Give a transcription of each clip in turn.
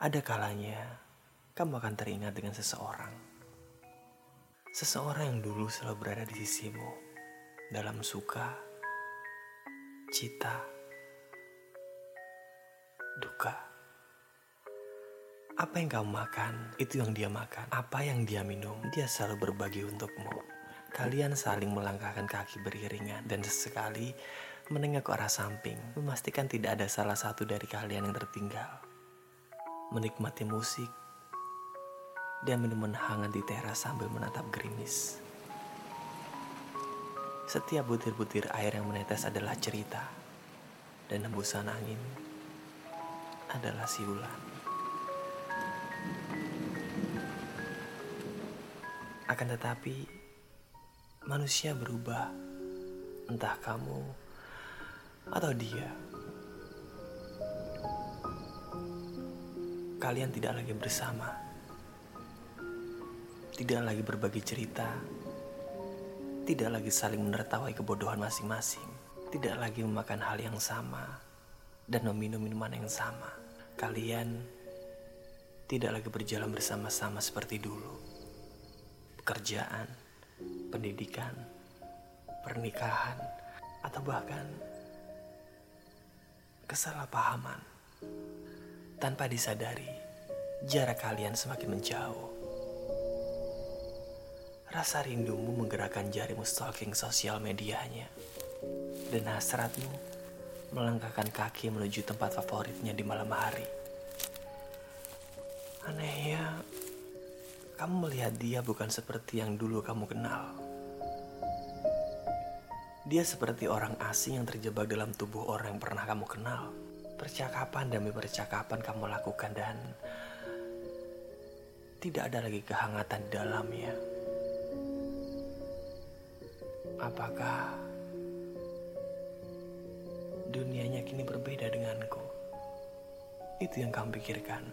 Ada kalanya kamu akan teringat dengan seseorang. Seseorang yang dulu selalu berada di sisimu dalam suka, cita, duka. Apa yang kamu makan, itu yang dia makan. Apa yang dia minum, dia selalu berbagi untukmu. Kalian saling melangkahkan kaki beriringan dan sesekali menengok ke arah samping, memastikan tidak ada salah satu dari kalian yang tertinggal menikmati musik, dan minuman hangat di teras sambil menatap gerimis. Setiap butir-butir air yang menetes adalah cerita, dan hembusan angin adalah siulan. Akan tetapi, manusia berubah, entah kamu atau dia. Kalian tidak lagi bersama, tidak lagi berbagi cerita, tidak lagi saling menertawai kebodohan masing-masing, tidak lagi memakan hal yang sama, dan meminum minuman yang sama. Kalian tidak lagi berjalan bersama-sama seperti dulu. Pekerjaan, pendidikan, pernikahan, atau bahkan kesalahpahaman tanpa disadari, jarak kalian semakin menjauh. Rasa rindumu menggerakkan jarimu stalking sosial medianya. Dan hasratmu melangkahkan kaki menuju tempat favoritnya di malam hari. Anehnya, kamu melihat dia bukan seperti yang dulu kamu kenal. Dia seperti orang asing yang terjebak dalam tubuh orang yang pernah kamu kenal percakapan demi percakapan kamu lakukan dan tidak ada lagi kehangatan di dalamnya. Apakah dunianya kini berbeda denganku? Itu yang kamu pikirkan.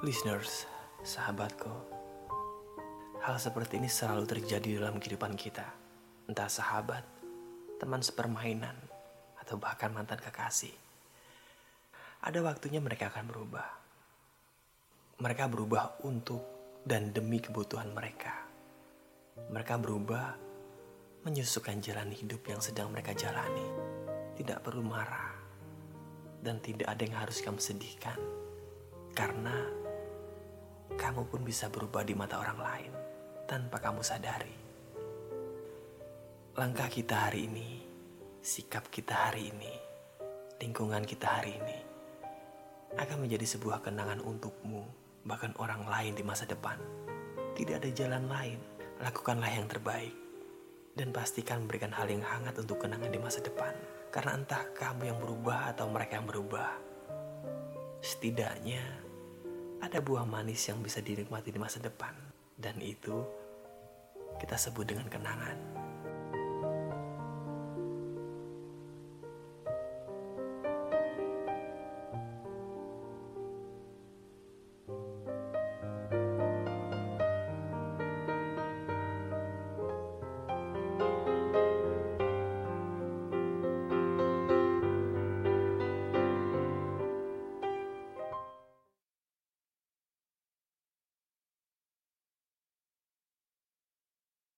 Listeners, sahabatku, hal seperti ini selalu terjadi dalam kehidupan kita. Entah sahabat, teman sepermainan, atau bahkan mantan kekasih. Ada waktunya mereka akan berubah. Mereka berubah untuk dan demi kebutuhan mereka. Mereka berubah menyusukan jalan hidup yang sedang mereka jalani. Tidak perlu marah dan tidak ada yang harus kamu sedihkan. Karena kamu pun bisa berubah di mata orang lain tanpa kamu sadari. Langkah kita hari ini, sikap kita hari ini, lingkungan kita hari ini akan menjadi sebuah kenangan untukmu, bahkan orang lain di masa depan. Tidak ada jalan lain, lakukanlah yang terbaik dan pastikan memberikan hal yang hangat untuk kenangan di masa depan. Karena entah kamu yang berubah atau mereka yang berubah, setidaknya ada buah manis yang bisa dinikmati di masa depan, dan itu kita sebut dengan kenangan.